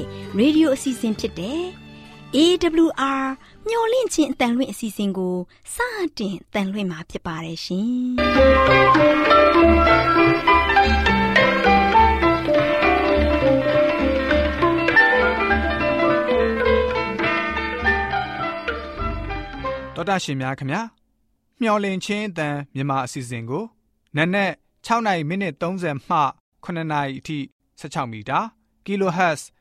တော်ရဲ့ရေဒီယိုအစီအစဉ်ဖြစ်တဲ့ AWR မျော်လင့်ခြင်းအတန်လွင့်အစီအစဉ်ကိုစတင်တန်လွင့်မှာဖြစ်ပါတယ်ရှင်။တော်တာရှင်များခင်ဗျာမျော်လင့်ခြင်းအတန်မြန်မာအစီအစဉ်ကိုနက်နက်6နိုင်မိနစ်30မှ9နာရီအထိ16မီတာ kHz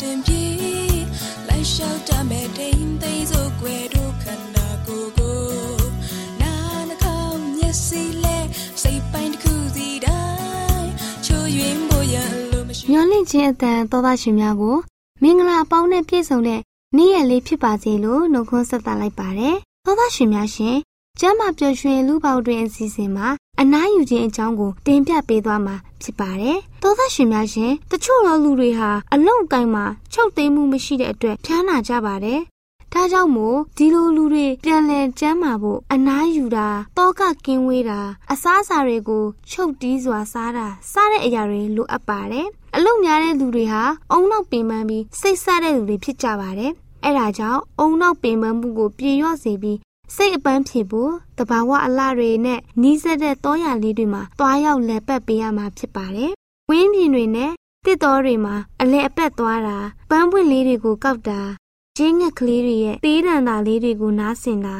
နာရှင်ပြေလိုက်လျှောက်တမဲ့တိမ်သိမ်းစို့ွယ်တို့ခန္ဓာကိုယ်ကိုနာနှကောင်းမျက်စိလဲစိတ်ပိုင်းတစ်ခုစီတိုင်းချိုးယွင်းဖို့ရလို့မရှိညောလင့်ခြင်းအတန်သောသားရှင်များကိုမင်္ဂလာပေါင်းနဲ့ပြည့်စုံတဲ့နေ့ရက်လေးဖြစ်ပါစေလို့နှုတ်ခွန်းဆက်သလိုက်ပါတယ်။သောသားရှင်များရှင်ကျမ်းမာပျော်ရွှင်လူပေါတွင်အစီအစဉ်မှာ အနားယူခြင်းအကြောင်းကိုတင်ပြပေးသွားမှာဖြစ်ပါတယ်။သောသားရှင်များရှင်တချို့သောလူတွေဟာအလုံးကိုင်းမှာချုပ်သိမ်းမှုမရှိတဲ့အတွက်ဖျားနာကြပါတယ်။ဒါကြောင့်မို့ဒီလိုလူတွေပြန်လည်ကျမ်းမာဖို့အနားယူတာတောကကင်းဝေးတာအစားအစာတွေကိုချုပ်တီးစွာစားတာစတဲ့အရာတွေလိုအပ်ပါတယ်အလုတ်များတဲ့လူတွေဟာအုံနောက်ပင်ပန်းပြီးစိတ်ဆတဲ့လူတွေဖြစ်ကြပါတယ်။အဲဒါကြောင့်အုံနောက်ပင်ပန်းမှုကိုပြေလျော့စေပြီး စိတ်အပန်းဖြေဖို့တဘာဝအလှတွေနဲ့နီးစပ်တဲ့တောရလေးတွေမှာတွားရောက်လဲပတ်ပေးရမှာဖြစ်ပါတယ်။ဝင်းပြင်တွေနဲ့တစ်တော်တွေမှာအလဲအပက်သွားတာပန်းပွင့်လေးတွေကိုကောက်တာကျင်းငက်ကလေးတွေရဲ့သေးတံတာလေးတွေကိုနားဆင်တာ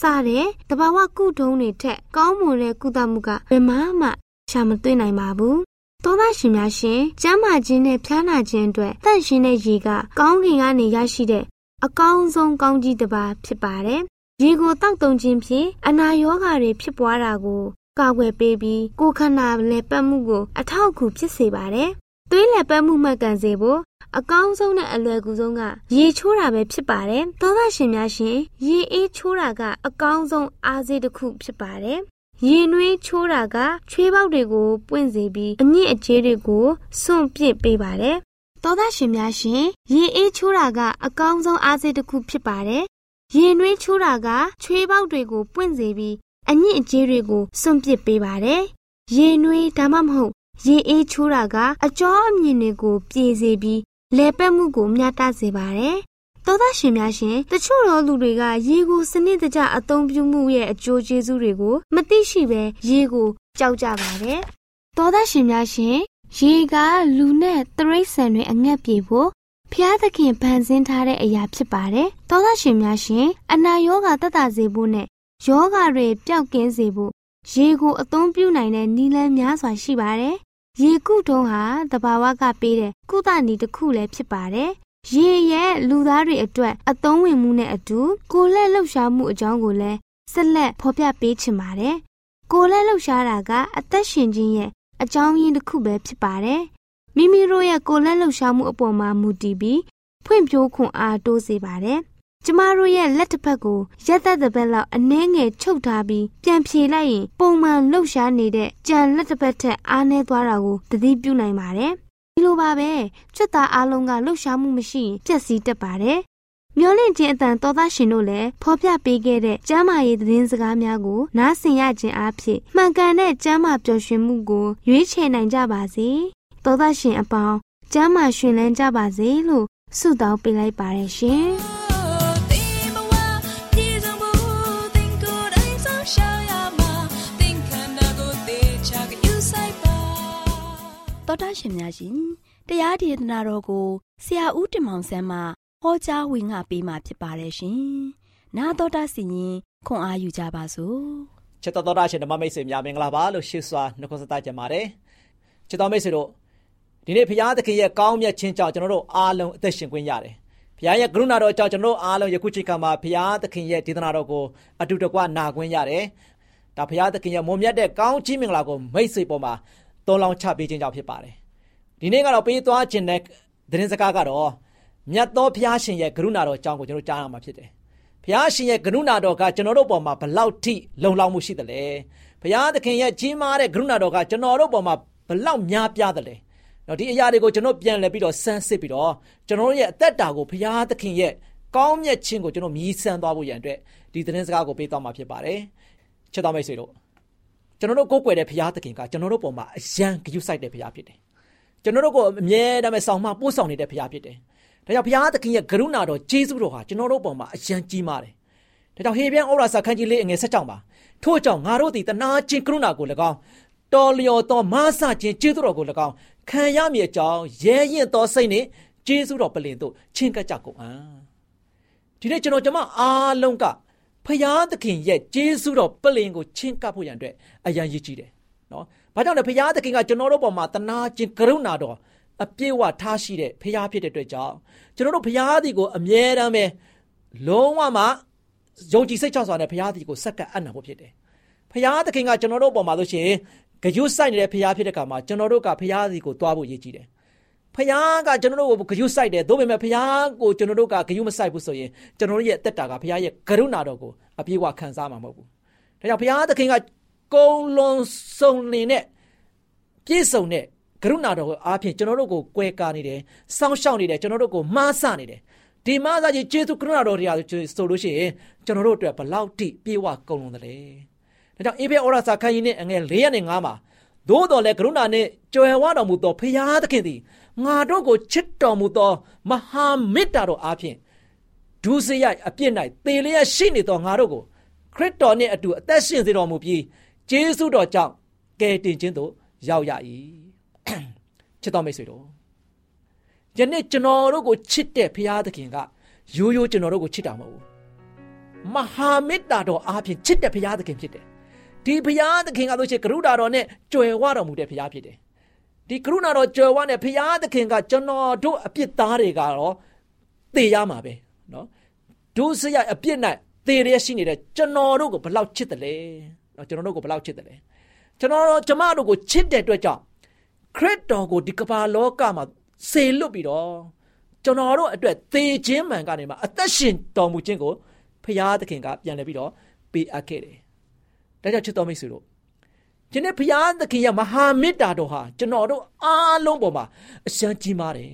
စတဲ့တဘာဝကုထုံးတွေထက်ကောင်းမွန်တဲ့ကုသမှုကဘယ်မှမှရှာမတွေ့နိုင်ပါဘူးသောသားရှင်များရှင်ကျမ်းမာခြင်းနဲ့ဖျားနာခြင်းအတွက်တန့်ရှင်းတဲ့ရေကကောင်းကင်ကနေရရှိတဲ့အကောင်းဆုံးကောင်းကြီးတစ်ပါးဖြစ်ပါတယ်။ ရေကိုတောက်တုံခြင်းဖြင့်အနာရောဂါတွေဖြစ်ပွားတာကိုကာကွယ်ပေးပြီးကိုယ်ခန္ဓာလည်းပတ်မှုကိုအထောက်အကူဖြစ်စေပါတယ်။သွေးလည်းပတ်မှုမှတ်ကန်စေဖို့အကောင်းဆုံးနဲ့အလွယ်ကူဆုံးကရေချိုးတာပဲဖြစ်ပါတယ်။သောသားရှင်များရှင်ရေအေးချိုးတာကအကောင်းဆုံးအားစေးတစ်ခုဖြစ်ပါတယ်ရေနွေးချိုးတာကချွေးပေါက်တွေကိုပွင့်စေပြီးအညစ်အကြေးတွေကိုစွန့်ပစ်ပေးပါတယ်။သောသားရှင်များရှင်ရေအေးချိုးတာကအကောင်းဆုံးအားစေးတစ်ခုဖြစ်ပါတယ်။ ရေနွေးချိုးတာကချွေးပေါက်တွေကိုပွင့်စေပြီးအညစ်အကြေးတွေကိုစွန့်ပစ်ပေးပါတယ်။ရေနွေးဒါမှမဟုတ်ရေအေးချိုးတာကအကြောအမြင်တွေကိုပြေစေပြီးလဲပတ်မှုကိုမျှတစေပါတယ်သောသားရှင်များရှင်တချို့သောလူတွေကရေကိုစနစ်တကျအသုံးပြုမှုရဲ့အကျိုးကျေးဇူးတွေကိုမသိရှိဘဲရေကိုကြောက်ကြပါတယ်။သောသားရှင်များရှင်ရေကလူနဲ့တရိษံတွေအငတ်ပြေဖို့ ဖျားသခင်ဗန်ဆင်းထားတဲ့အရာဖြစ်ပါတယ်။သောသားရှင်များရှင်အနာရောဂါတတ်တာစေဖို့နဲ့ယောဂါတွေပျောက်ကင်းစေဖို့ရေကိုအသုံးပြုနိုင်တဲ့နည်းလမ်းများစွာရှိပါတယ်။ရေကုထုံးဟာတဘာဝကပေးတဲ့ကုသနည်းတစ်ခုလည်းဖြစ်ပါတယ်ရေရဲ့လူသားတွေအတွက်အသုံးဝင်မှုနဲ့အတူကိုလက်လှုပ်ရှားမှုအကြောင်းကိုလည်းဆက်လက်ဖော်ပြပေးချင်ပါတယ်။ကိုလက်လှုပ်ရှားတာကအသက်ရှင်ခြင်းရဲ့အကြောင်းရင်းတစ်ခုပဲဖြစ်ပါတယ်။ မိမိတို့ရဲ့ကိုလက်လှုပ်ရှားမှုအပေါ်မှာမူတည်ပြီးဖွံ့ဖြိုးခွန်အားတိုးစေပါတယ်။ကျမတို့ရဲ့လက်တစ်ဖက်ကိုရက်သက်တစ်ပတ်လောက်အနှဲငယ်ချုပ်ထားပြီးပြန်ဖြေလိုက်ရင်ပုံမှန်လှုပ်ရှားနေတဲ့ကြံလက်တစ်ဖက်ထက်အားနည်းသွားတာကိုသတိပြုနိုင်ပါတယ်ဒီလိုပါပဲကျွတ်သားအားလုံးကလှုပ်ရှားမှုမရှိရင်ပျက်စီးတတ်ပါတယ်မျောလင့်ခြင်းအတန်တော်သားရှင်တို့လည်းဖော်ပြပေးခဲ့တဲ့ကျမ်းမာရေးသတင်းစကားများကိုနားဆင်ရခြင်းအဖြစ်မှန်ကန်တဲ့ကျမ်းမာပျော်ရွှင်မှုကိုရွေးချယ်နိုင်ကြပါစေ။ သောသားရှင်အပေါင်းကျမ်းမာရှင်လန်းကြပါစေလို့ဆုတောင်းပေးလိုက်ပါတယ်ရှင်။ောတာရှင်များရှင်တရားဒေသနာတော်ကိုဆရာဦးတင်မောင်ဆန်းမှဟောကြားဝင်ငါပေးมาဖြစ်ပါတယ်ရှင်။နာတော်တာစီရင်ခွန်အာယူကြပါစို့။ချစ်တော်တာရှင်ဓမ္မမိတ်ဆွေများမင်္ဂလာပါလို့ရှိစွာနှုတ်ဆက်ကြပါတယ်။ချစ်တော်မိတ်ဆွေတို့ ဒီနေ့ဘုရားသခင်ရဲ့ကောင်းမြတ်ခြင်းကြောင့်ကျွန်တော်တို့အားလုံးအသက်ရှင်ခွင့်ရတယ်။ဘုရားရဲ့ကရုဏာတော်ကြောင့်ကျွန်တော်တို့အားလုံးယခုချိန်ခါမှာဘုရားသခင်ရဲ့ဒေသနာတော်ကိုအတူတကွနာခွင့်ရတယ်။ဒါဘုရားသခင်ရဲ့မွန်မြတ်တဲ့ကောင်းချီးမင်္ဂလာကိုမိတ်ဆွေပေါ်မှာသုံးလောင်းချပေးခြင်းကြောင့်ဖြစ်ပါတယ်။ဒီနေ့ကတော့ပေးသွားခြင်းတဲ့သတင်းစကားကတော့မြတ်သောဘုရားရှင်ရဲ့ကရုဏာတော်အကြောင်းကိုကျွန်တော်ကြားရမှာဖြစ်တယ်။ဘုရားရှင်ရဲ့ကရုဏာတော်ကကျွန်တော်တို့ပေါ်မှာဘလောက်ထိလုံလောက်မှုရှိသလဲ။ဘုရားသခင်ရဲ့ကြီးမားတဲ့ကရုဏာတော်ကကျွန်တော်တို့ပေါ်မှာဘလောက်များပြားသလဲ။ နော်ဒီအရာတွေကိုကျွန်တော်ပြန်လည်ပြီးတော့ဆန်းစစ်ပြီးတော့ကျွန်တော်ရဲ့အသက်တာကိုဘုရားသခင်ရဲ့ကောင်းမြတ်ခြင်းကိုကျွန်တော်မြည်ဆန်းသွားဖို့ရန်အတွက်ဒီသတင်းစကားကိုပေးသွားမှာဖြစ်ပါတယ်။ချစ်တော်မိတ်ဆွေတို့ကျွန်တော်တို့ကိုးကွယ်တဲ့ဘုရားသခင်ကကျွန်တော်တို့ပေါ်မှာအယံဂရုစိုက်တဲ့ဘုရားဖြစ်တယ်။ကျွန်တော်တို့ကိုအမြဲတမ်းဆောင်မပို့ဆောင်နေတဲ့ဘုရားဖြစ်တယ်။ဒါကြောင့်ဘုရားသခင်ရဲ့ကရုဏာတော်ကျေးဇူးတော်ဟာကျွန်တော်တို့ပေါ်မှာအယံကြီးမားတယ်။ဒါကြောင့်ဟေပြန်ဩရာစာခန်းကြီးလေးအငယ်ဆက်ကြောင်ပါ။ထို့ကြောင့်ငါတို့သည်တနာချင်းကရုဏာကို၎င်းတော်လျော်သောမဆခြင်းကျေးဇူးတော်ကို၎င်း ခံရမည်အကြောင်းရဲရင်သောစိတ်နှင့်ကျေးဇူးတော်ပလင်တို့ချင်းကပ်ကြကုန်အံ့။ဒီနေ့ကျွန်တော်ကျမအားလုံးကဖရာသခင်ရဲ့ကျေးဇူးတော်ပလင်ကိုချင်းကပ်ဖို့ရန်အတွက်အရန်ရည်ကြီးတယ်နော်။ဘာကြောင့်လဲဖရာသခင်ကကျွန်တော်တို့ပေါ်မှာတနာခြင်းကရုဏာတော်အပြည့်ဝထားရှိတဲ့ဖရာဖြစ်တဲ့အတွက်ကြောင့်ကျွန်တော်တို့ဖရာသည်ကိုအမြဲတမ်းပဲလုံးဝမှယုံကြည်စိတ်ချစွာနဲ့ဖရာသည်ကိုစက္ကပ်အံ့နာဖို့ဖြစ်တယ်။ဖရာသခင်ကကျွန်တော်တို့ပေါ်မှာလို့ရှိရင် ဂယုစိုက်နေတဲ့ဖရာဖြစ်တဲ့ခါမှာကျွန်တော်တို့ကဖရာသည်ကိုတွားဖို့ရည်ကြီးတယ်ဖယားကကျွန်တော်တို့ကိုဂရုစိုက်တယ်ဒါပေမဲ့ဖယားကိုကျွန်တော်တို့ကဂရုမစိုက်ဘူးဆိုရင်ကျွန်တော်တို့ရဲ့အသက်တာကဖယားရဲ့ကရုဏာတော်ကိုအပြည့်အဝခံစားမှာမဟုတ်ဘူးဒါကြောင့်ဖယားသခင်ကကုံလုံးစုံလင်တဲ့ပြည့်စုံတဲ့ကရုဏာတော်ကိုအားဖြင့်ကျွန်တော်တို့ကိုကွဲကားနေတယ်စောင့်ရှောက်နေတယ်ကျွန်တော်တို့ကိုမှားဆနေတယ်ဒီမှားစားကြီးကျေးဇူးကရုဏာတော်တရားဆိုလို့ရှိရင်ကျွန်တော်တို့အတွက်ဘလောက်ထိပြေဝကုန်လုံးတယ်လေ ဒါကြောင့်အေဖေဩရစာခန်းကြီးနဲ့အငယ်၄ရက်နဲ့၅မှာသို့တော်လည်းကရုဏာနှင့်ကြွယ်ဝတော်မူသောဖရာသခင်သည်ငါတို့ကိုချစ်တော်မူသောမဟာမေတ္တာတော်အားဖြင့်ဒုစရိုက်အပြစ်၌သေလျက်ရှိနေသောငါတို့ကိုခရစ်တော်နှင့်အတူအသက်ရှင်စေတော်မူပြီးဂျေဇုတော်ကြောင့်ကယ်တင်ခြင်းသို့ရောက်ရ၏ချစ်တော်မိတ်ဆွေတို့ယနေ့ကျွန်တော်တို့ကိုချစ်တဲ့ဘုရားသခင်ကရိုးရိုးကျွန်တော်တို့ကိုချစ်တာမဟုတ်ဘူးမဟာမေတ္တာတော်အားဖြင့်ချစ်တဲ့ဘုရားသခင်ဖြစ်တယ် ဒီဘုရားသခင်ကဆိုရှင်ကရုဏာတော်နဲ့ကြွယ်ဝတော်မူတဲ့ဘုရားဖြစ်တယ်ဒီကရုဏာတော်ကြွယ်ဝတဲ့ဘုရားသခင်ကကျွန်တော်တို့အပြစ်သားတွေကတော့သေရမှာပဲနော်ဒုစရိုက်အပြစ်၌သေရရှိနေတဲ့ကျွန်တော်တို့ကိုဘလောက်ချစ်တယ်လဲနော်ကျွန်တော်တို့ကိုဘလောက်ချစ်တယ်လဲကျွန်တော်တို့ကျမတို့ကိုချစ်တဲ့အတွက်ကြောင့်ခရစ်တော်ကိုဒီကမ္ဘာလောကမှာဆေလွတ်ပြီးတော့ကျွန်တော်တို့အတွက်သေခြင်းမှန်ကနေမှအသက်ရှင်တော်မူခြင်းကိုဖရာသခင်ကပြန်လည်ပြီးတော့ပေးအပ်ခဲ့တယ် ဒါကြောင့်ချစ်တော်မိတ်ဆွေတို့ဒီနေ့ဘုရားသခင်ရဲ့မဟာမေတ္တာတော်ဟာကျွန်တော်တို့အားလုံးပေါ်မှာအစံကြီးမားတယ်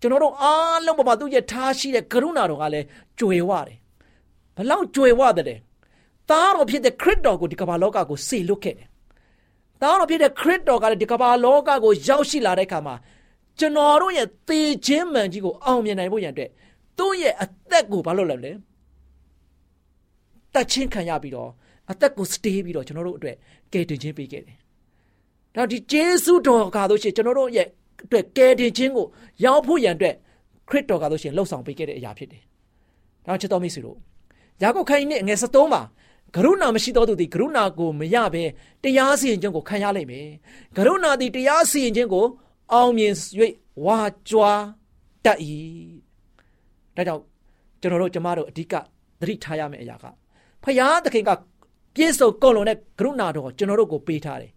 ကျွန်တော်တို့အားလုံးပေါ်မှာသူ့ရဲ့ထားရှိတဲ့ကရုဏာတော်ကလည်းကြွယ်ဝတယ်ဘလောက်ကြွယ်ဝတယ်သားတော်ဖြစ်တဲ့ခရစ်တော်ကိုဒီကမ္ဘာလောကကိုစေလွတ်ခဲ့တယ်သားတော်ဖြစ်တဲ့ခရစ်တော်ကလည်းဒီကမ္ဘာလောကကိုရောက်ရှိလာတဲ့အခါမှာကျွန်တော်တို့ရဲ့သေခြင်းမှန်ကြီးကိုအောင်မြင်နိုင်ဖို့ရန်အတွက်သူ့ရဲ့အသက်ကိုဘာလို့လဲလဲတတ်ချင်းခံရပြီးတော့ အသက်ကိုစတေးပြီးတော့ကျွန်တော်တို့အတွက်ကယ်တင်ခြင်းပေးခဲ့တယ်။ဒါဒီဂျေစုတော်ကားလို့ရှိရင်ကျွန်တော်တို့ရဲ့အတွက်ကယ်တင်ခြင်းကိုရောက်ဖို့ရန်အတွက်ခရစ်တော်ကားလို့ရှိရင်လှုပ်ဆောင်ပေးခဲ့တဲ့အရာဖြစ်တယ်။ဒါချစ်တော်မိတ်ဆွေတို့ယာကုပ်ခိုင်းနဲ့ငယ်73မှာကရုဏာမရှိသောသူသည်ကရုဏာကိုမရဘဲတရားစီရင်ခြင်းကိုခံရလိမ့်မယ်။ကရုဏာသည်တရားစီရင်ခြင်းကို အောင်မြင်၍ဝါကြွားတတ်၏။ဒါကြောင့်ကျွန်တော်တို့ကျမတို့အဓိကသတိထားရမယ့်အရာကဖယားသခင်က ပြည့်စုံကုန်လုံးတဲ့ကရုဏာတော်ကျွန်တော်တို့ကိုပေးထားတယ်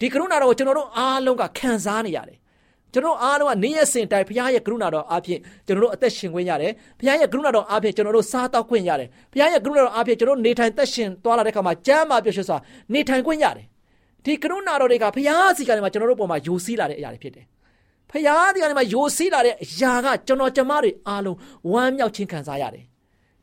ဒီကရုဏာတော်ကိုကျွန်တော်တို့အားလုံးကခံစားနေရတယ်ကျွန်တော်အားလုံးကနေ့ရက်စဉ်တိုင်းဘုရားရဲ့ကရုဏာတော်အားဖြင့်ကျွန်တော်တို့အသက်ရှင်ခွင့်ရတယ်ဘုရားရဲ့ကရုဏာတော်အားဖြင့်ကျွန်တော်တို့စားတောက်ခွင့်ရတယ်ဘုရားရဲ့ကရုဏာတော်အားဖြင့်ကျွန်တော်တို့နေထိုင်သက်ရှင်သွားလာတဲ့အခါမှာကျမ်းမာပျော်ရွှင်စွာနေထိုင်ခွင့်ရတယ်ဒီကရုဏာတော်တွေကဘုရားစီကနေမှာကျွန်တော်တို့ပေါ်မှာယိုစီးလာတဲ့အရာတွေဖြစ်တယ်ဖယားဒီကနေမှာယိုစီးလာတဲ့အရာကကျွန်တော်ကျမတွေအားလုံးဝမ်းမြောက်ခြင်းခံစားရတယ်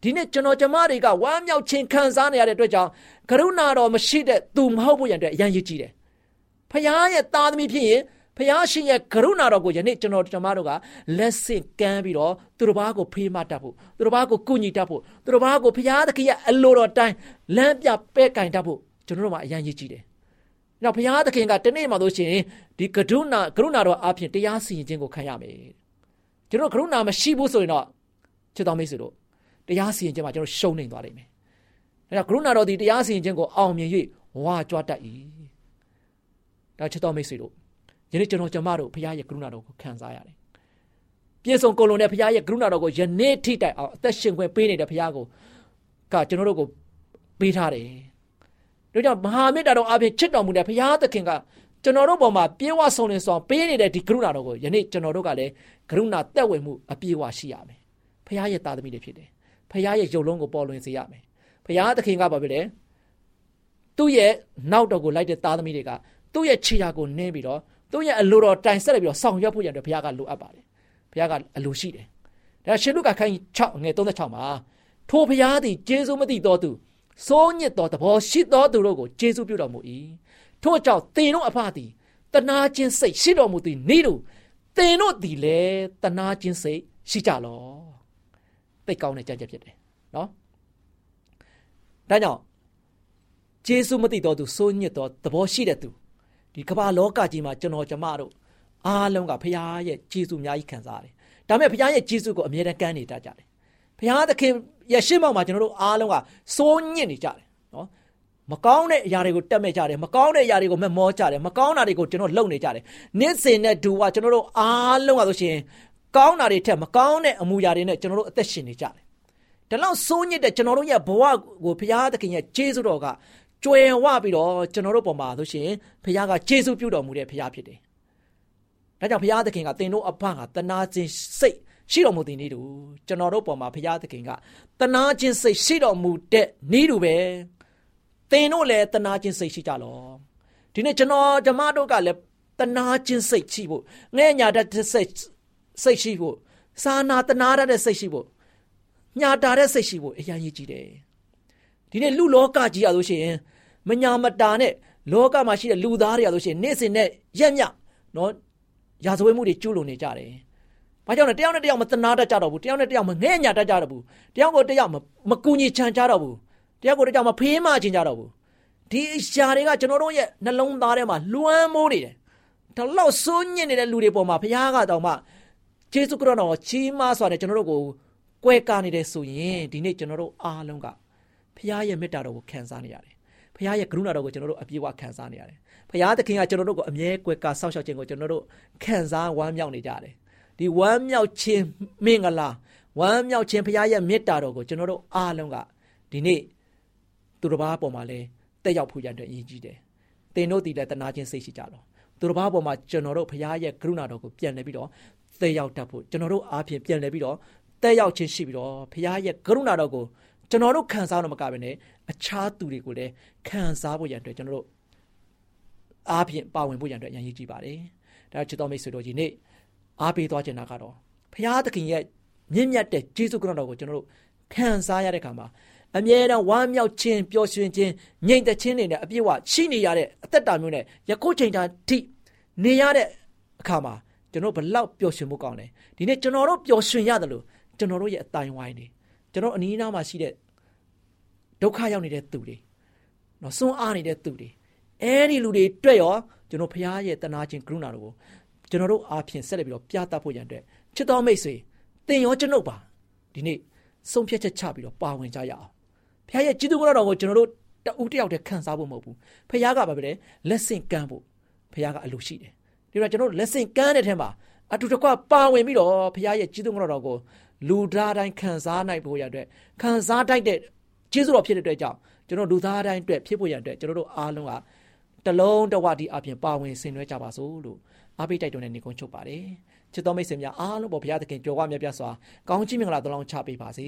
ဒီနေ့ကျွန်တော်ကျမတွေကဝမ်းမြောက်ခြင်းခံစားနေရတဲ့အတွက်ကြောင့်ကရုဏာတော်မရှိတဲ့သူမဟုတ်ဖို့ရန်အတွက်အရန်ရည်ကြည်တယ်။ဖခင်ရဲ့သားသမီးဖြစ်ရင်ဖခင်ရှင်ရဲ့ကရုဏာတော်ကိုယနေ့ကျွန်တော်ကျမတို့ကလက်ဆင့်ကမ်းပြီးတော့သူတို့ဘာကိုဖေးမတတ်ဖို့သူတို့ဘာကိုကုညီတတ်ဖို့သူတို့ဘာကိုဖခင်သခင်ရဲ့အလိုတော်တိုင်းလမ်းပြပဲ့ကင်တတ်ဖို့ကျွန်တော်တို့မှာအရန်ရည်ကြည်တယ်။ဒါ။နောက်ဘုရားသခင်ကတနေ့မှလို့ရှိရင်ဒီကရုဏာကရုဏာတော်အပြင်တရားစီရင်ခြင်းကိုခံရမယ်။ကျွန်တော်ကရုဏာမရှိဘူးဆိုရင်တော့ချစ်တော်မိတ်ဆွေတို့ တရားစီရင်ခြင်းမှာကျွန်တော်ရှုံးနေသွားလိမ့်မယ်။ဒါကြောင့်ကရုဏာတော်ဒီတရားစီရင်ခြင်းကိုအောင်မြင်၍ဝါကြွားတတ်၏။ဒါချစ်တော်မိတ်ဆွေတို့ယနေ့ကျွန်တော်ကျမတို့ဘုရားရဲ့ကရုဏာတော်ကိုခံစားရတယ်။ပြည့်စုံကုန်လုံးတဲ့ဘုရားရဲ့ကရုဏာတော်ကိုယနေ့ထိတိုင်အောင်အသက်ရှင်ခွင့်ပေးနေတဲ့ဘုရားကိုကကျွန်တော်တို့ကိုပေးထားတယ်။ဒါကြောင့်မဟာမေတ္တာတော်အပြင်ချစ်တော်မူတဲ့ဘုရားသခင်ကကျွန်တော်တို့ပေါ်မှာပြေဝဆုံးလင်းဆောင်ပေးနေတဲ့ဒီကရုဏာတော်ကိုယနေ့ကျွန်တော်တို့ကလည်းကရုဏာတက်ဝင်မှုအပြည့်အဝရှိရမယ်။ဘုရားရဲ့သားသမီးတွေဖြစ်တယ်။ ဘုရားရဲ့ယုံလုံးကိုပေါ်လွင်စေရမယ်။ဘုရားသခင်ကဘာဖြစ်လဲ။သူ့ရဲ့နောက်တော်ကိုလိုက်တဲ့သားသမီးတွေကသူ့ရဲ့ခြေရာကိုနင်းပြီးတော့သူ့ရဲ့အလိုတော်တိုင်ဆက်လက်ပြီးတော့ဆောင်ရွက်ဖို့ရတဲ့ဘုရားကလိုအပ်ပါတယ်။ဘုရားကအလိုရှိတယ်။ဒါရှင်လုကာခိုင်း6ငယ်36မှာထိုဘုရားသည်ကျေးဇူးမသိတော်သူစိုးညစ်သောသဘောရှိသောသူတို့ကိုကျေးဇူးပြုတော်မူ၏ထို့ကြောင့်သင်တို့အဖသည်တနာခြင်းစိတ်ရှိတော်မူသည်နေ့တို့သင်တို့သည်လည်းတနာခြင်းစိတ်ရှိကြလော သိကောင်းတဲ့ကြံ့ကြက်ဖြစ်တယ်နော်ဒါကြောင့်ကျေးဇူးမသိတော်သူစိုးညစ်သောသဘောရှိတဲ့သူဒီကမ္ဘာလောကကြီးမှာကျွန်တော်ကျမတို့အားလုံးကဖခင်ရဲ့ကျေးဇူးအများကြီးခံစားရတယ်ဒါပေမဲ့ဖခင်ရဲ့ကျေးဇူးကိုအမြဲတမ်းကမ်းနေတတ်ကြတယ်ဖခင်သခင်ရဲ့ရှင်းမောက်မှာကျွန်တော်တို့အားလုံးကစိုးညစ်နေကြတယ်နော်မကောင်းတဲ့အရာတွေကိုတက်မဲ့ကြတယ်မကောင်းတဲ့အရာတွေကိုမမောကြတယ်မကောင်းတာတွေကိုကျွန်တော်လုပ်နေကြတယ်နေ့စဉ်နဲ့ဒူကကျွန်တော်တို့အားလုံးကဆိုရှင် ကောင်းတာတွေထက်မကောင်းတဲ့အမူအရာတွေနဲ့ကျွန်တော်တို့အသက်ရှင်နေကြတယ်ဒါလောက်စိုးညစ်တဲ့ကျွန်တော်တို့ရဲ့ဘဝကိုဘုရားသခင်ရဲ့ကျေးဇူးတော်ကကြွယ်ဝပြီးတော့ကျွန်တော်တို့ပုံမှာဆိုရှင်ဘုရားကကျေးဇူးပြုတော်မူတဲ့ဘုရားဖြစ်တယ်ဒါကြောင့်ဘုရားသခင်ကသင်တို့အဖကတနာခြင်းစိတ်ရှိတော်မူတဲ့နေ့တူကျွန်တော်တို့ပေါ်မှာဘုရားသခင်ကတနာခြင်းစိတ်ရှိတော်မူတဲ့နေ့တူပဲသင်တို့လည်းတနာခြင်းစိတ်ရှိကြလောဒီနေ့ကျွန်တော်ဓမ္မတို့ကလည်းတနာခြင်းစိတ်ရှိဖို့ငဲ့ညာတတ်စိတ် စိတ်ရှိဖို့စာနာတနာရတဲ့စိတ်ရှိဖို့ညာတာတဲ့စိတ်ရှိဖို့အရင်ကြီးကြည့်တယ်ဒီနေ့လူလောကကြီးရလို့ရှိရင်မညာမတာနဲ့လောကမှာရှိတဲ့လူသားတွေရလို့ရှိရင်နေ့စဉ်နဲ့ရက်မြနော်ရာဇဝဲမှုတွေကျူးလွန်နေကြတယ်ဘာကြောင့်လဲတယောက်နဲ့တယောက်မတနာတတ်ကြတော့ဘူးတယောက်နဲ့တယောက်မငဲ့ညာတတ်ကြတော့ဘူးတယောက်ကိုတယောက်မကူညီချမ်းကြတော့ဘူးတယောက်ကိုတယောက်မဖေးမချင်းကြတော့ဘူးဒီအရာတွေကကျွန်တော်တို့ရဲ့နှလုံးသားထဲမှာလွှမ်းမိုးနေတယ်ဒါလောက်စိုးညစ်နေတဲ့လူတွေပေါ်မှာဘုရားကတောင်မှ ယေရှုခရစ်တော်ချီးမွမ်းစွာနဲ့ကျွန်တော်တို့ကိုကွဲကားနေတယ်ဆိုရင်ဒီနေ့ကျွန်တော်တို့အားလုံးကဘုရားရဲ့မေတ္တာတော်ကိုခံစားနေရတယ်ဘုရားရဲ့ကရုဏာတော်ကိုကျွန်တော်တို့အပြည့်အဝခံစားနေရတယ်ဘုရားသခင်ကကျွန်တော်တို့ကိုအမြဲကွယ်ကာစောင့်ရှောက်ခြင်းကိုကျွန်တော်တို့ခံစားဝမ်းမြောက်နေကြတယ်ဒီဝမ်းမြောက်ခြင်းမင်္ဂလာဝမ်းမြောက်ခြင်းဘုရားရဲ့မေတ္တာတော်ကိုကျွန်တော်တို့အားလုံးကဒီနေ့သူတစ်ပါးပေါ်မှာလဲတက်ရောက်ဖို့ရတဲ့အရေးကြီးတယ်။သင်တို့တည်တဲ့တနာခြင်းစိတ်ရှိကြတော့သူတစ်ပါးပေါ်မှာကျွန်တော်တို့ဘုရားရဲ့ကရုဏာတော်ကိုပြန်လှည့်ပြီးတော့ တက်ရောက်တတ်ဖို့ကျွန်တော်တို့အားဖြင့်ပြန်လှည့်ပြီးတော့တက်ရောက်ခြင်းရှိပြီးတော့ဘုရားရဲ့ကရုဏာတော်ကိုကျွန်တော်တို့ခံစားတော့မကဘဲနဲ့အခြားသူတွေကိုလည်းခံစားဖို့ရန်အတွက်ကျွန်တော်တို့အားဖြင့်ပါဝင်ဖို့ရန်အတွက်အရေးကြီးပါတယ်။ဒါချစ်တော်မိတ်ဆွေတို့ဒီနေ့အားပေးသွားချင်တာကတော့ဘုရားသခင်ရဲ့မြင့်မြတ်တဲ့ဂျေဇုခရစ်တော်ကိုကျွန်တော်တို့ခံစားရတဲ့အခါမှာအမြဲတမ်းဝမ်းမြောက်ခြင်းပျော်ရွှင်ခြင်းငြိမ်သက်ခြင်းတွေနဲ့အပြည့်အဝရှိနေရတဲ့အသက်တာမျိုးနဲ့ယခုချိန်တာထိနေရတဲ့အခါမှာ ကျွန်တော်ဘလောက်ပျော်ရွှင်မှုကောင်းလဲဒီနေ့ကျွန်တော်တို့ပျော်ရွှင်ရတယ်လို့ကျွန်တော်တို့ရဲ့အတိုင်းဝိုင်းနေကျွန်တော်အနီးအနားမှာရှိတဲ့ဒုက္ခရောက်နေတဲ့သူတွေနော်စွန့်အားနေတဲ့သူတွေအဲဒီလူတွေတွေ့ရောကျွန်တော်ဖရားရဲ့တနာခြင်းကရုဏာတော်ကိုကျွန်တော်တို့အားဖြင့်ဆက်လက်ပြီးတော့ပြသဖို့ရန်အတွက်ချစ်တော်မိတ်ဆွေတင်ရောကျွန်ုပ်ပါဒီနေ့ဆုံးဖြတ်ချက်ချပြီးတော့ပါဝင်ကြရအောင်ဖခင်ရဲ့ကြီးသူကတော်ကိုကျွန်တော်တို့တဦးတယောက်တည်းခံစားဖို့မဟုတ်ဘူးဖခင်ကဘာပဲလဲလက်ဆင့်ကမ်းဖို့ဖခင်ကအလိုရှိတယ် ဒီတော့ကျွန်တော်တို့လက်ဆင့်ကမ်းတဲ့ထဲမှာအတူတကွပါဝင်ပြီးတော့ဖခင်ရဲ့ကြီးသူကတော်ကိုလူသားတိုင်းခံစားနိုင်ဖို့ရတဲ့ခံစားတတ်တဲ့ကျေးဇူးတော်ဖြစ်တဲ့အတွက်ကြောင့်ကျွန်တော်လူသားတိုင်းအတွက်ဖြစ်ဖို့ရတဲ့ကျွန်တော်တို့အားလုံးကတလုံးတဝတီအပြင်ပါဝင်ဆင်နွှဲကြပါစို့လို့အားပေးတိုက်တွန်းတဲ့နေကုန်းချုပ်ပါတယ်ချစ်တော်မိတ်ဆွေများအားလုံးပေါ်ဘုရားသခင်ကြော်ဝမြတ်ပြစွာကောင်းချီးမင်္ဂလာတလုံးချပေးပါစေ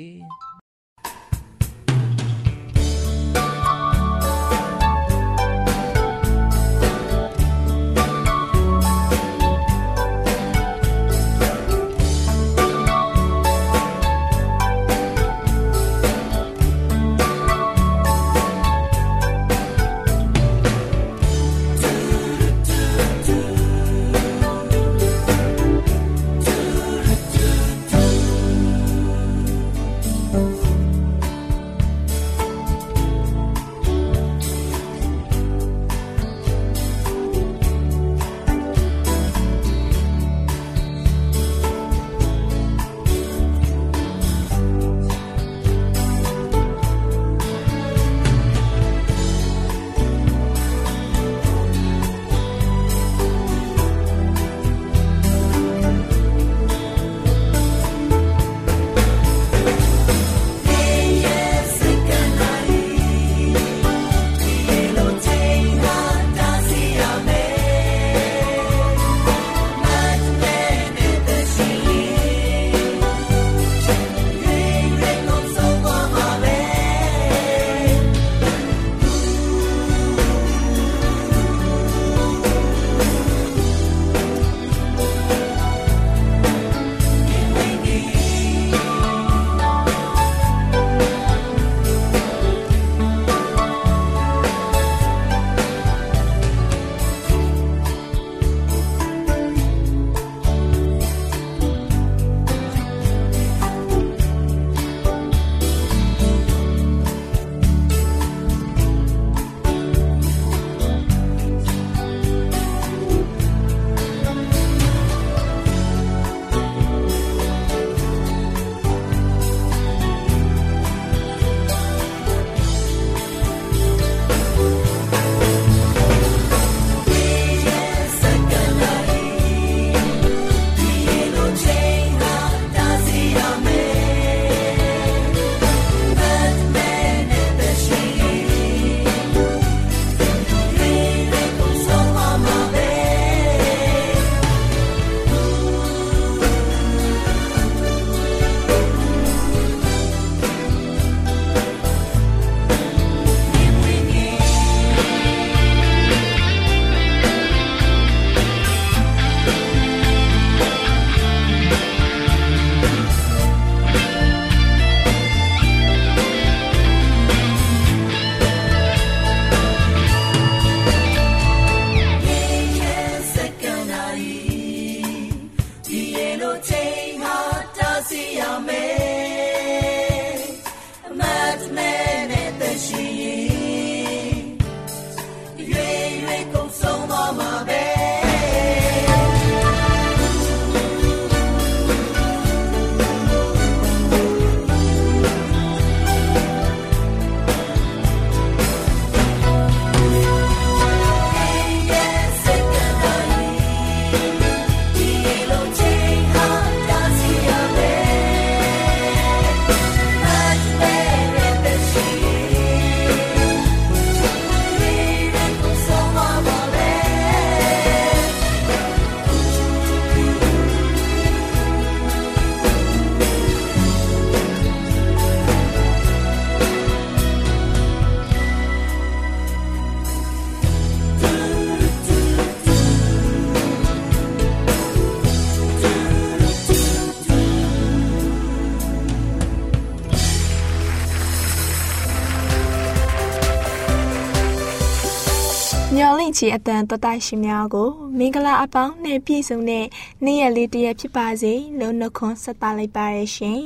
ချီအတန်တော်တရှင်များကိုမင်္ဂလာအပေါင်းနဲ့ပြည့်စုံတဲ့နေ့ရက်လေးတစ်ရက်ဖြစ်ပါစေလို့နှုတ်ခွန်းဆက်သလိုက်ပါရရှင်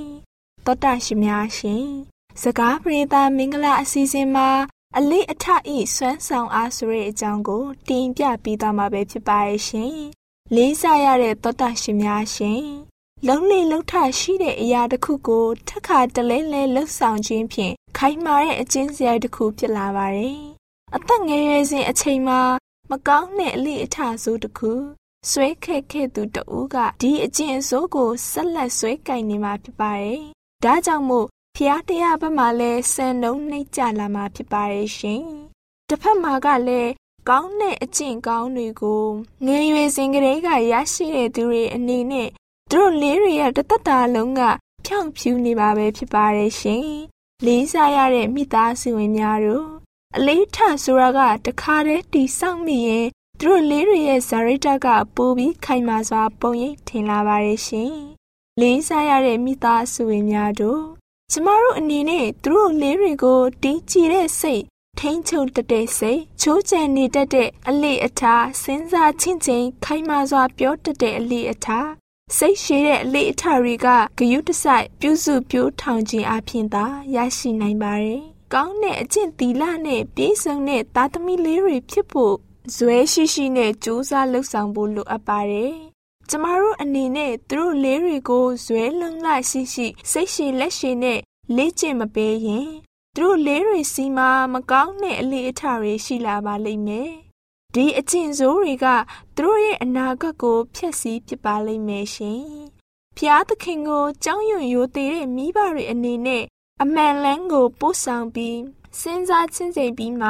တော်တရှင်များရှင်စကားပြေတာမင်္ဂလာအစီအစဉ်မှာအလေးအထဤဆွမ်းဆောင်အားဆိုတဲ့အကြောင်းကိုတင်ပြပြီးသွားမှာပဲဖြစ်ပါရဲ့ရှင်လေးစားရတဲ့တော်တရှင်များရှင်လုံးလေလုံးထရှိတဲ့အရာတစ်ခုကိုထက်ခါတလဲလဲလှုပ်ဆောင်ခြင်းဖြင့်ခိုင်မာတဲ့အကျင့်စရိုက်တစ်ခုဖြစ်လာပါတယ်။ အသက်ငယ်ရွယ်စဉ်အချိန်မှာမကောင်းတဲ့အလိအထဆိုးတစ်ခုဆွဲခက်ခဲ့သူတဦးကဒီအကျင့်ဆိုးကိုဆက်လက်ဆွဲကင်နေမှာဖြစ်ပါတယ်။ဒါကြောင့်မို့ဖျားတရားဘက်မှာလည်းစံနှုံနှိမ့်ကြလာမှာဖြစ်ပါတယ်ရှင်။တစ်ဖက်မှာကလည်းကောင်းတဲ့အကျင့်ကောင်းတွေကိုငယ်ရွယ်စဉ်ကလေးကရရှိတဲ့သူတွေအနေနဲ့သူတို့လေးတွေရဲ့တသက်တာလုံးကဖြောင့်ဖြူနေပါပဲဖြစ်ပါတယ်ရှင်။လေးစားရတဲ့မိသားစုဝင်များတို့ အလေးထဆိုတာကတခါတည်းတီဆောက်မိရင်သူတို့လေးတွေရဲ့ဇာရိတကပိုပြီးခိုင်မာစွာ ပုံရိပ်ထင်လာပါတယ်ရှင်။လေးစားရတဲ့မိသားစုဝင်များတို့ကျမတို့အနေနဲ့သူတို့လေးတွေကိုတီးကြည့်တဲ့စိတ်ထိမ့်ချုပ်တတဲ့စိတ်ချိုးချံနေတတ်တဲ့အလေအထားစဉ်းစားချင်းချင်းခိုင်မာစွာ ပြောတတ်တဲ့အလေအထားစိတ်ရှိတဲ့အလေအထားတွေကဂယုတစိုက်ပြုစုပြိုးထောင်ခြင်းအပြင်သာရရှိနိုင်ပါတယ်။ ကောင်းတဲ့အကျင့်သီလနဲ့ပြည့်စုံတဲ့သားသမီးလေးတွေဖြစ်ဖို့ဇွဲရှိရှိနဲ့ကြိုးစားလှုပ်ဆောင်ဖို့လိုအပ်ပါတယ်။ကျမတို့အနေနဲ့သူတို့လေးတွေကိုဇွဲလုံလရှိရှိစိတ်ရှိလက်ရှိနဲ့လေ့ကျင့်မပေးရင်သူတို့လေးတွေစီမှာမကောင်းတဲ့အလေအထတွေရှိလာပါလိမ့်မယ်။ဒီအကျင့်ဆိုးတွေကသူတို့ရဲ့အနာဂတ်ကိုဖျက်ဆီးပစ်ပါလိမ့်မယ်ရှင်။ဖျားသခင်ကိုကြောင်းရွံ့ရိုသေတဲ့မိဘတွေအနေနဲ့ အမှန်လန်းကိုပို့ဆောင်ပြီးစဉ်းစားချင်းစိတ်ပြီးမှ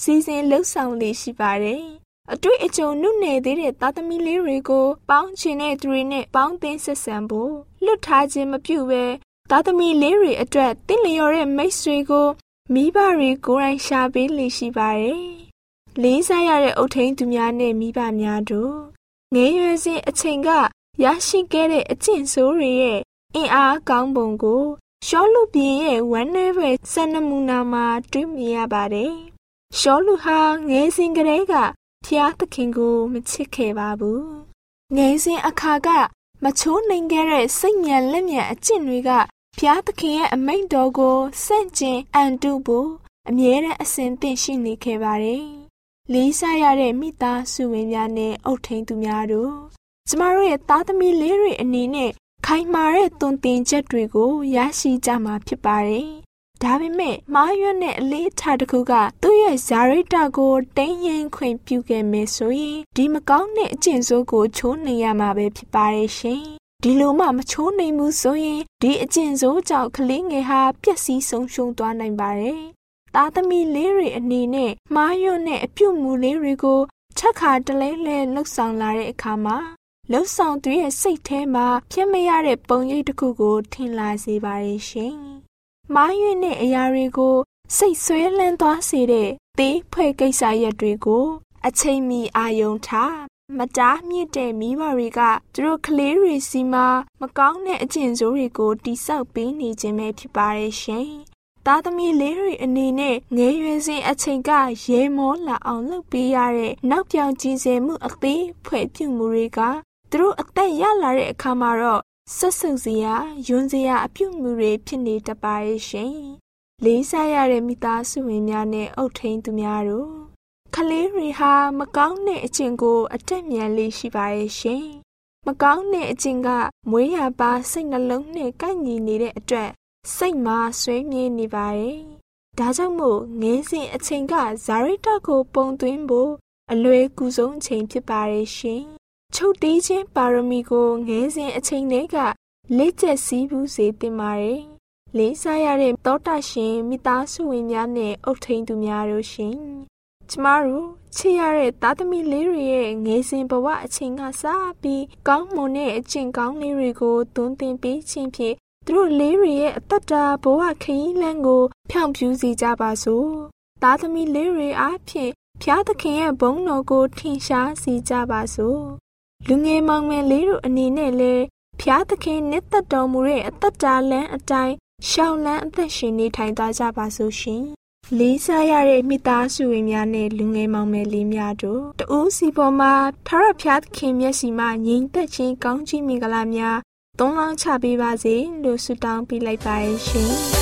စီစဉ်လှုပ်ဆောင်လေရှိပါတယ်။အတွေ့အကြုံနုနယ်သေးတဲ့သားသမီးလေးတွေကိုပေါင်းချင်တဲ့သူတွေနဲ့ပေါင်းသင်းဆက်ဆံဖို့လွတ်ထားခြင်းမပြုဘဲသားသမီးလေးတွေအတွက်တင့်လျော်တဲ့မိတ်ဆွေကိုမိဘတွေကိုယ်တိုင်ရှာပေးလေရှိပါတယ်။လေးစားရတဲ့အုတ်ထိန်သူများနဲ့မိဘများတို့ငယ်ရွယ်စဉ်အချိန်ကရရှိခဲ့တဲ့အကျင့်ဆိုးတွေရဲ့အင်အားကောင်းပုံကို ရှောလူပြင်းရဲ့ဝမ်းနည်းပဲစံနမူနာမှာတွေ့မြင်ရပါတယ်။ရှောလူဟာငယ်စဉ်ကတည်းကဖျားသခင်ကိုမချစ်ခဲ့ပါဘူး။ငယ်စဉ်အခါကမချိုးနိုင်ခဲ့တဲ့စိတ်ညံလက်ညံအကျင့်တွေကဖျားသခင်ရဲ့အမိန့်တော်ကိုစန့်ကျင်အန်တုဖို့အမြဲတမ်းအစဉ်သင့်ရှိနေခဲ့ပါတယ်။လေးစားရတဲ့မိသားစုဝင်များနဲ့အုတ်ထိန်သူများတို့ကျမတို့ရဲ့သားသမီးလေးတွေအနေနဲ့ ခိုင်မာတဲ့သွန်သင်ချက်တွေကိုရရှိကြမှာဖြစ်ပါတယ်။ဒါပေမဲ့မာရွတ်နဲ့အလေးထားတစ်ခုကသူ့ရဲ့ဇာရိတကိုတင်းရင်ခွင့်ပြုခဲ့မယ်ဆိုရင်ဒီမကောင်းတဲ့အကျင့်ဆိုးကိုချိုးနှင်ရမှာပဲဖြစ်ပါတယ်ရှင်။ဒီလိုမှမချိုးနိုင်ဘူးဆိုရင်ဒီအကျင့်ဆိုးကြောင့်ကလေးငယ်ဟာပျက်စီးဆုံးရှုံးသွားနိုင်ပါတယ်။သားသမီးလေးတွေအနေနဲ့မားရွတ်နဲ့အပြုတ်မူလေးတွေကိုချက်ခါတလဲလဲလှုပ်ဆောင်လာတဲ့အခါမှာ လှုပ်ဆောင်သူရဲ့စိတ်ထဲမှာဖြစ်မရတဲ့ပုံရိပ်တစ်ခုကို ထင်လာစေပါရဲ့ရှင်။မားရွံ့တဲ့အရာတွေကို စိတ်ဆွဲလန်းသွားစေတဲ့သေးဖွဲ့ကိစ္စရက်တွေကို အချိန်မီအာယုံထားမတားမြစ်တဲ့မိဘတွေကသူတို့ကလေးတွေစီမှာမကောင်းတဲ့အကျင့်ဆိုးတွေကိုတိဆောက်ပေးနေခြင်းပဲဖြစ်ပါရဲ့ရှင်။သားသမီးလေးတွေအနေနဲ့ငယ်ရွယ်စဉ်အချိန်ကရေမောလာအောင်လုပ်ပေးရတဲ့နောက်ပြောင်ကြည်စဲမှုအသေးဖွဲ့ပြုမှုတွေက သူတို့အသက်ရလာတဲ့အခါမှာတော့ဆက်ဆုပ်စရာယွန်းစရာအပြုတ်မှုတွေဖြစ်နေတပါရဲ့ရှင်။လေးစားရတဲ့မိသားစုဝင်များနဲ့အုတ်ထိန်သူများတို့ခလေးတွေဟာမကောင်းတဲ့အကျင့်ကို အတက်မြန်လေးရှိပါရဲ့ရှင်။မကောင်းတဲ့အကျင့်ကမွေးရပါစိတ်နှလုံးနဲ့ကိုက်ညီနေတဲ့အတွက်စိတ်မှာဆွေးမြေ့နေပါရဲ့။ဒါကြောင့်မို့ငယ်စဉ်အချိန်ကဇာရိတကို ပုံသွင်းဖို့အလွယ်ကူဆုံးအချိန်ဖြစ်ပါရဲ့ရှင်။ ချုပ်တီးခြင်းပါရမီကိုငဲစဉ်အချိန်တည်းကလက်ကျက်စည်းဘူးစေတင်ပါတယ်။လေးစားရတဲ့တောတာရှင်မိသားစုဝင်များနဲ့အုတ်ထိန်သူများတို့ရှင်။ကျမတို့ချစ်ရတဲ့သားသမီးလေးတွေရဲ့ငယ်စဉ်ဘဝအချိန်ကစပြီးကောင်းမွန်တဲ့အကျင့်ကောင်းလေးတွေကိုသွန်သင်ပေးခြင်းဖြင့်သူတို့လေးတွေရဲ့အသက်တာဘဝခရီးလမ်းကို ဖြောင့်ဖြူးစေကြပါစို့။သားသမီးလေးတွေအားဖြင့်ဖျားသခင်ရဲ့ဘုန်းတော်ကိုထင်ရှားစေကြပါစို့ လူငယ်မောင်မယ်လေးတို့အနေနဲ့လည်းဖျားသခင်နှစ်သက်တော်မူတဲ့အသက်တာလမ်းအတိုင်းရှောင်းလန်းအသက်ရှင်နေထိုင်သွားကြပါစို့ရှင်လေးစားရတဲ့မိသားစုဝင်များနဲ့လူငယ်မောင်မယ်လေးများတို့တဦးစီပေါ်မှာထာဝရဘုရားသခင်မျက်စီမှာငြိမ်သက်ခြင်းကောင်းချီးမင်္ဂလာများသုံးလောင်းချပေးပါစေလို့ဆုတောင်းပေးလိုက်ပါရဲ့ရှင်။။